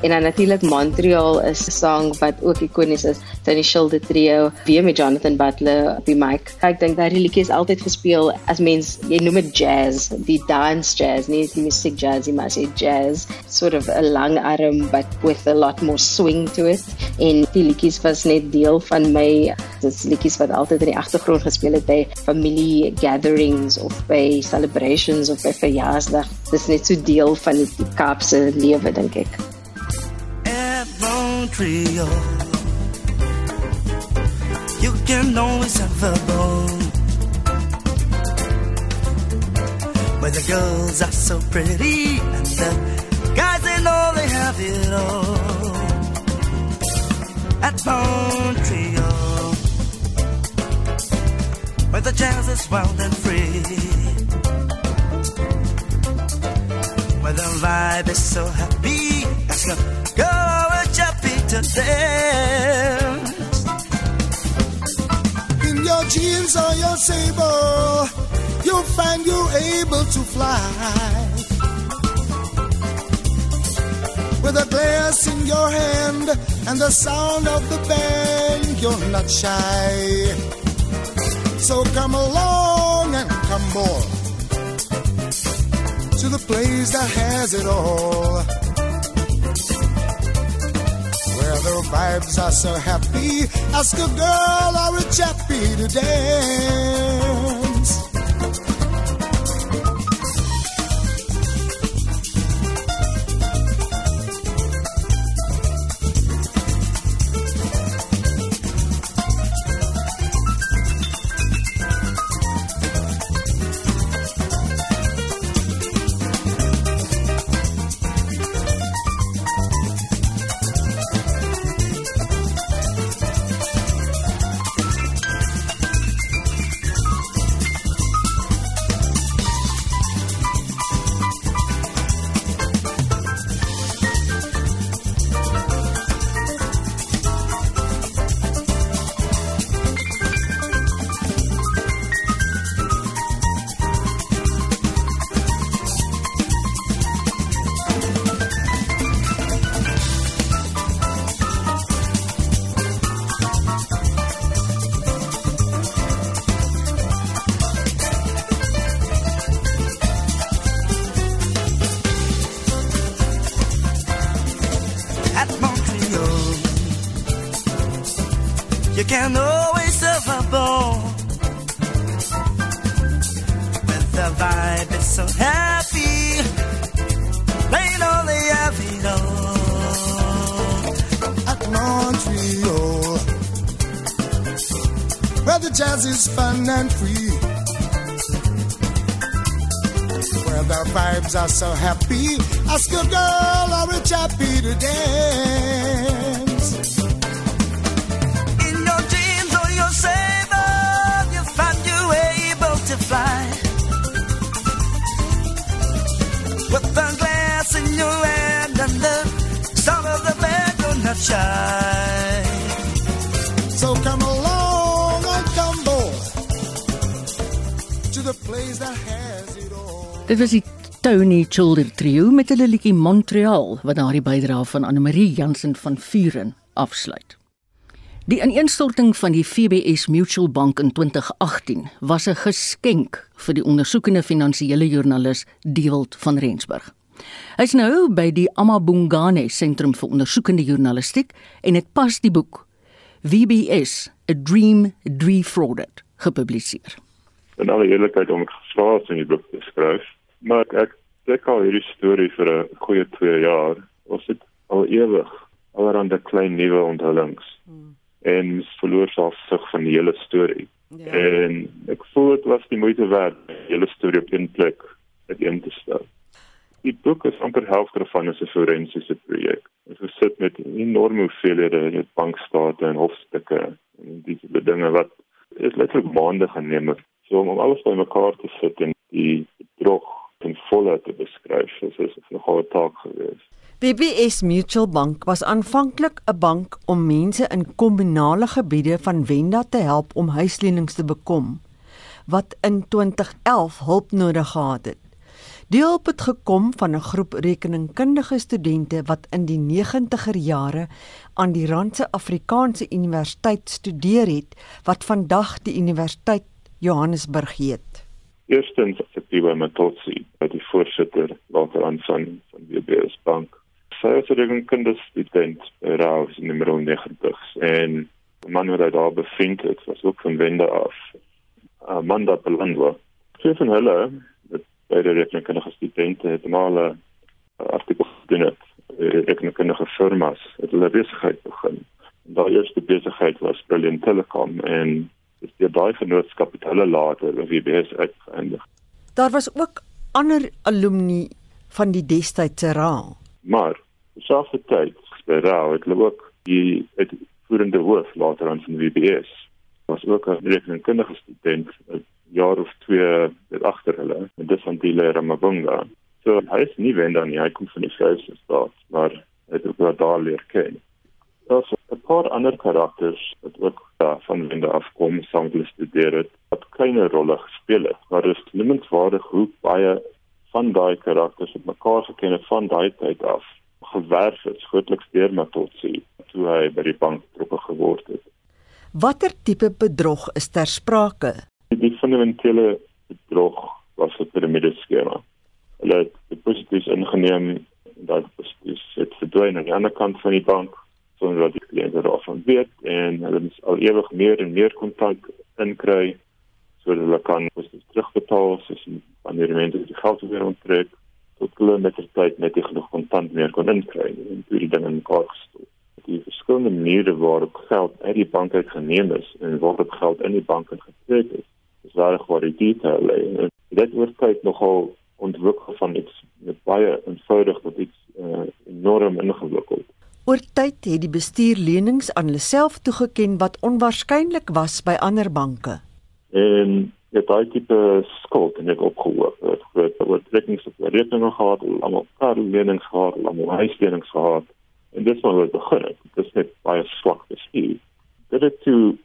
En dan natuurlik Montreal is 'n sang wat ook ikonies is. Die Shilde Trio, weer met Jonathan Butler op die mic. Ek dink daai liedjie is altyd gespeel as mens jy noem dit jazz, die dance jazz, nie die music jazz, jy maar sê jazz, sort of 'n lang arm but with a lot more swing to it. En die liedjies was net deel van my dis liedjies wat altyd in die agtergrond gespeel het by familie gatherings of by celebrations of by verjaarsdag. Dis net so deel van die Kaapse lewe dink ek. At Montreal. Oh. You can always have a bone. Where the girls are so pretty and the guys they know they have it all. At Montreal. Where the jazz is wild and free. Where the vibe is so happy. With happy to dance. In your jeans or your sable, you'll find you're able to fly. With a glass in your hand and the sound of the band, you're not shy. So come along and come more to the place that has it all. Vibes are so happy, ask a girl or a chappie to Dit was die Tony Childer Trio met hulle liedjie Montreal wat daardie bydrae van Anne Marie Jansen van Vuren afsluit. Die ineenstorting van die FBS Mutual Bank in 2018 was 'n geskenk vir die ondersoekende finansiële joernalis Dewald van Rensburg. Hy's nou by die Amabungane Sentrum vir Ondersoekende Journalistiek en het pas die boek VBS: A Dream Defrauded gepubliseer. in alle eerlikheid om ek gevra het om die boek te skryf. Maar ek dink al hierdie storie vir 'n goeie 2 jaar. Ons het al ewig allerhande klein nuwe onthullings. Hmm. En verloor self sig van die hele storie. Ja. En ek voel dit was die moeite werd die hele storie op een plek uiteen te stel. Die boek is amper helfte van is 'n forensiese projek. Ons gesit met enorme hoeveelhede weet bankstate en hofstukke en die dinge wat is letterlik maande geneem het So om alles bymekaar te sit en die bedrog in volle te beskryf, is is nogal 'n taak geweest. BBS Mutual Bank was aanvanklik 'n bank om mense in kommunale gebiede van Wenda te help om huislenings te bekom wat in 2011 hulp nodig gehad het. Die hulp het gekom van 'n groep rekeningkundige studente wat in die 90er jare aan die Randse Afrikaanse Universiteit studeer het wat vandag die Universiteit Johannesburg heet. Eerstens het ek by die voorsitter later aan van van die BS Bank. Sy het rekeningkunde student by Raus in nummer 90 en die man wat hy daar bevind het, was ook van Wende af. Amanda Belandwa. Sy van hulle by die rekenkundige studente het maar 'n artikel gedoen het rekenkundige firmas het hulle besigheid begin. En daai eerste besigheid was Brilliant Telecom en dis die daai vennootskap het hulle later by WBS uitgeëindig. Daar was ook ander alumni van die destydse raal. Maar dieselfde tyd by raal het hulle ook die uitvoerende hoof later aan van WBS was ook 'n rekenkundige student jaar of twee dit agter hulle en dis van Dile Ramabunga. So hy is nie wend dan nie, hy kom van die Vryse staat, maar hy het ook daar leer ken. Daar's 'n paar ander karakters wat ook daar van wende afkom, saam hulle studeer het, wat kleiner rolle gespeel het, maar dit is noemenswaardig hoe baie van daai karakters op mekaar geken het van daai tyd af gewerf het, grootliks deur Matotsi toe hy by die bank betrokke geword het. Watter tipe bedrog is ter sprake? Die fundamentele bedrog was 'n piramideskema. Hulle het deposito's ingeneem en daai deposito's het verdwyn aan die ander kant van die bank sonder dat die kliënte daarvan weet en hulle moet al ewig meer en meer kontak inkry sodat hulle kan deposito's terugbetaal soos wanneer mense die geld weer onttrek tot hulle met die tyd net nie genoeg kontant meer kon inkry en toe die ding in mekaar gestort die verskillende maniere waarop geld uit die bank uit geneem is en waarop geld in die bank getrek is is reg waar die detail lê. Dit word tyd nogal ontwikkel van iets met baie eenvoudig tot iets uh, enorm ingewikkeld. Oor tyd het die bestuur lenings aan hulle self toegeken wat onwaarskynlik was by ander banke. En dit daai tipe skuld en dit opgehoop het groot oortrekkings op rekeninge gehad, almal kaartlenings gehad, almal huislenings gehad. En dis waar dit begin het. Dit is net baie swak bestuur. Dit het toe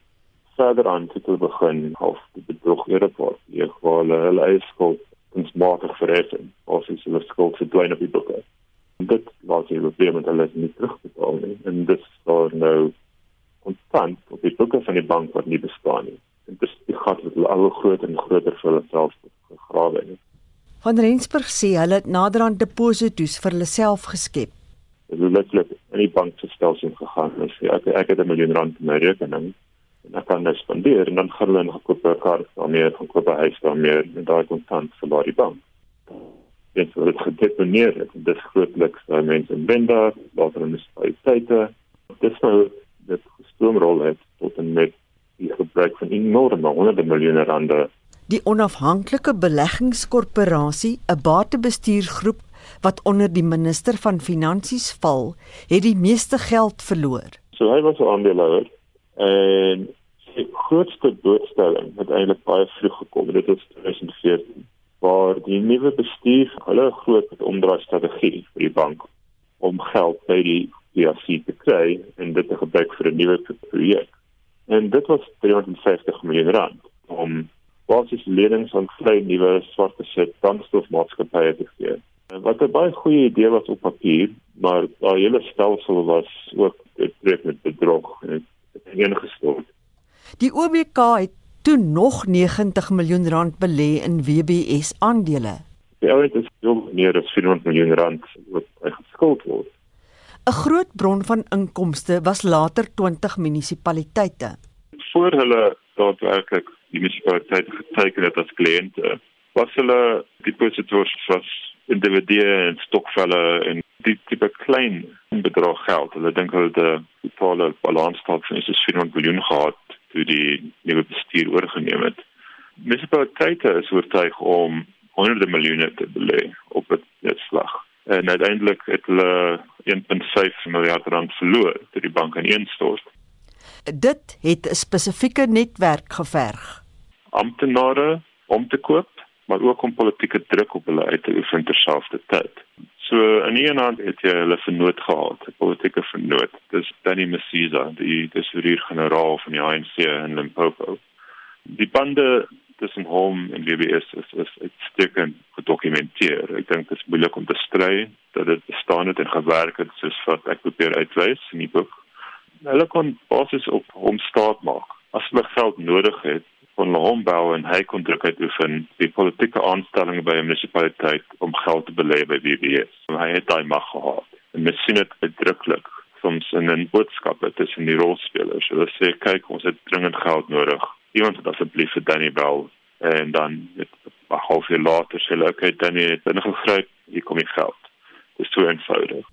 verder aan te begin of die bedrog eerder hier waar hulle hulle eie skuld kunsmatig verhef en of is hulle skuld verdwyn op die boeke. Dit was die met hulle nie terugbetaal nie. En dit is nou konstant op die boeke van die bank wat nie bestaan nie. En dis die gat wat hulle al groter en groter vir hulle self gegrawe het. Van Rensburg sê hulle het naderhand deposito's vir hulle self geskep. Hulle het letterlik in die bank se stelsel gegaan en sê ek ek het 'n miljoen rand in my rekening en ek kan dit spandeer en dan gaan hulle en koop 'n kar daarmee gaan koop 'n huis daarmee en daai kontant vir daai bank. Dit word gedeponeer en dit grootliks daai mense in Benda, later in die spesialiteite. Dis nou dit stroomrol het tot en met die gebruik van enorme honderde miljoene rande. Die onafhanklike beleggingskorporasie, 'n batebestuursgroep wat onder die minister van finansies val, het die meeste geld verloor. So hy was 'n aandeelhouer En die grootste doodstelling het eintlik baie vroeg gekom. Dit was 2014 waar die nuwe bestuur hulle groot omdraai strategie vir die bank om geld by die PRC te kry en dit te gebruik vir 'n nuwe projek. En dit was 350 miljoen rand om basies lenings aan vlei nuwe swart besit brandstofmaatskappye te gee. Wat 'n baie goeie idee was op papier, maar daai hele stelsel was ook dit met bedrog en ingestort. Die OBK het toe nog 90 miljoen rand belê in WBS aandele. Ja, dit is veel meer as 400 miljoen rand wat geskuld word. 'n Groot bron van inkomste was later 20 munisipaliteite. Voor hulle daadwerklik die munisipaliteite geteken het as kliënte, was hulle depositors was individue en stokvelle en die tipe klein bedrag geld. Hulle dink hulle die totale balansstaat van is 400 miljoen gehad toe die nuwe bestuur oorgeneem het. Munisipaliteite is oortuig om honderde miljoene te belê op dit slag. En uiteindelik het hulle 1.5 miljard rand verloor toe die bank ineenstort. Dit het 'n spesifieke netwerk geverg. Amptenare om te koop, maar ook om politieke druk op hulle uit te oefen terselfdertyd. So in een hand het jy hulle vernoot gehad, 'n politieke vernoot. Dis Danny Masiza, die tesourier-generaal van die ANC in Limpopo. Die bande tussen hom en WBS is is uitstekend gedokumenteer. Ek dink dit is moeilik om te stry dat dit bestaan het en gewerk het soos wat ek probeer uitwys in die boek. Hulle kon basies op hom staat maak. As hulle geld nodig het, kon hom bou en hy kon druk uitoefen die politieke aanstellings by 'n munisipaliteit om geld te belê by WBS. Hy het daai mag gehad. En mens sien dit uitdruklik soms in 'n boodskappe tussen die rolspelers. Hulle sê kyk, ons het dringend geld nodig. Iemand het asseblief vir Danny bel en dan met 'n halfuur later sê hulle okay, Danny het binne gegryp, hier kom die geld. Dis so eenvoudig.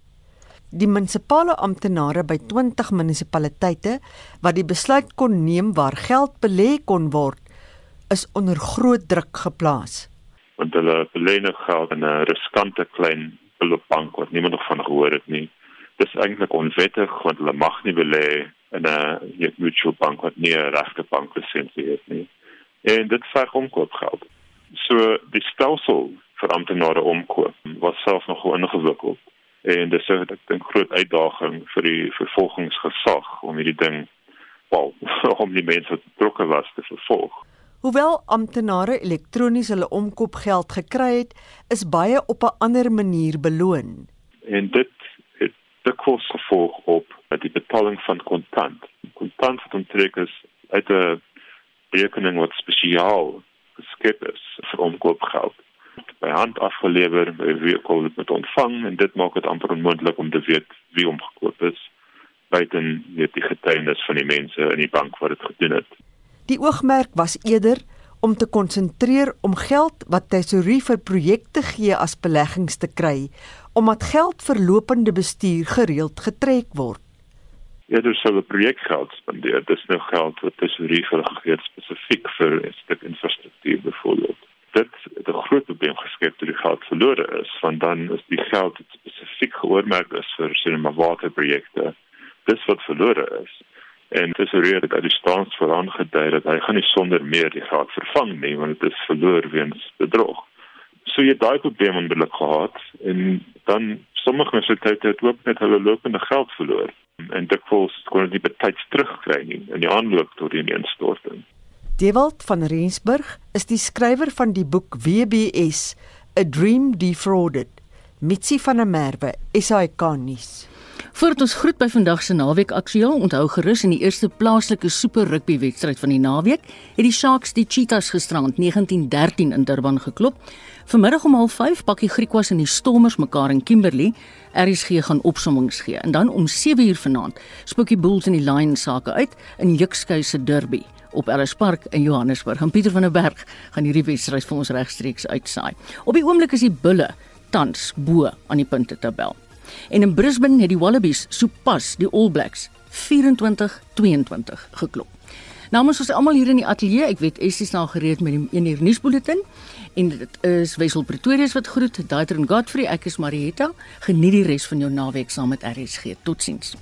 Die munisipale amptenare by 20 munisipaliteite wat die besluit kon neem waar geld belê kon word, is onder groot druk geplaas. Want hulle belê nou geld in 'n riskante klein bank wat niemand nog van gehoor het nie dis eintlik onwettig want hulle mag nie belê in 'n mutual bank wat nie 'n regte banklisensie het nie. En dit verg omkoopgeld. So die stelsel vir amptenare omkoop was self nog ingewikkeld. En dis so ek dink groot uitdaging vir die vervolgingsgesag om hierdie ding wel om die mense wat betrokke was te vervolg. Hoewel amptenare elektronies hulle omkoopgeld gekry het, is baie op 'n ander manier beloon. En dit dikwels gevolg op die betaling van kontant. Kontant wat onttrek is uit 'n rekening wat spesiaal geskep is vir omkoopgeld. By hand afgelewer, wie kon dit met ontvang en dit maak dit amper onmoontlik om te weet wie omgekoop is buiten net die getuienis van die mense in die bank wat dit gedoen het. Die oogmerk was eerder om te konsentreer om geld wat tesorie vir projekte gee as beleggings te kry omdat geld vir lopende bestuur gereeld getrek word. Eerder sou 'n projek geld spandeer, dis nou geld wat tesorie gegee het spesifiek vir 'n stuk infrastruktuur byvoorbeeld. Dit het 'n groot probleem geskep toe die geld verlore is, want dan is die geld wat spesifiek geoormerk is vir sinema waterprojekte, dis wat verlore is. En tesorie het uit die staats vooraangedui dat hy gaan nie sonder meer die geld vervang nie, want dit is verloor weens bedrog so jy daai probleem onmiddellik gehad en dan sommige munisipaliteite het ook net hulle lopende geld verloor en dit vols kon dit betyds terugkry nie in die aanloop tot die instorting. Dewald van Rensburg is die skrywer van die boek WBS A Dream Defrauded. Mitsi van der Merwe, SAK nuus. Voordat ons groet by vandag se naweek aksueel, onthou gerus in die eerste plaaslike super rugby wedstryd van die naweek, het die Sharks die Cheetahs gisterand 1913 in Durban geklop. Vanmiddag om 05:30 pak die Griekwas en die Stormers mekaar in Kimberley. RSG gaan opsommings gee en dan om 7:00 vanaand spook die Bulls en die Lions sake uit in Jukskei se derby op Ellis Park in Johannesburg. En Pieter van der Berg gaan hierdie wedstryd vir ons regstreeks uitsaai. Op die oomblik is die Bulle tans bo aan die puntetabel. En in Brisbane het die Wallabies sopas die All Blacks 24-22 geklop. Namens ons almal hier in die ateljee, ek weet Essie is nou gereed met die 1 uur nuusbulletin en dit is Wessel Pretorius wat groet, Daitron Godfrey, ek is Marietta. Geniet die res van jou naweek saam met RSG. Totsiens.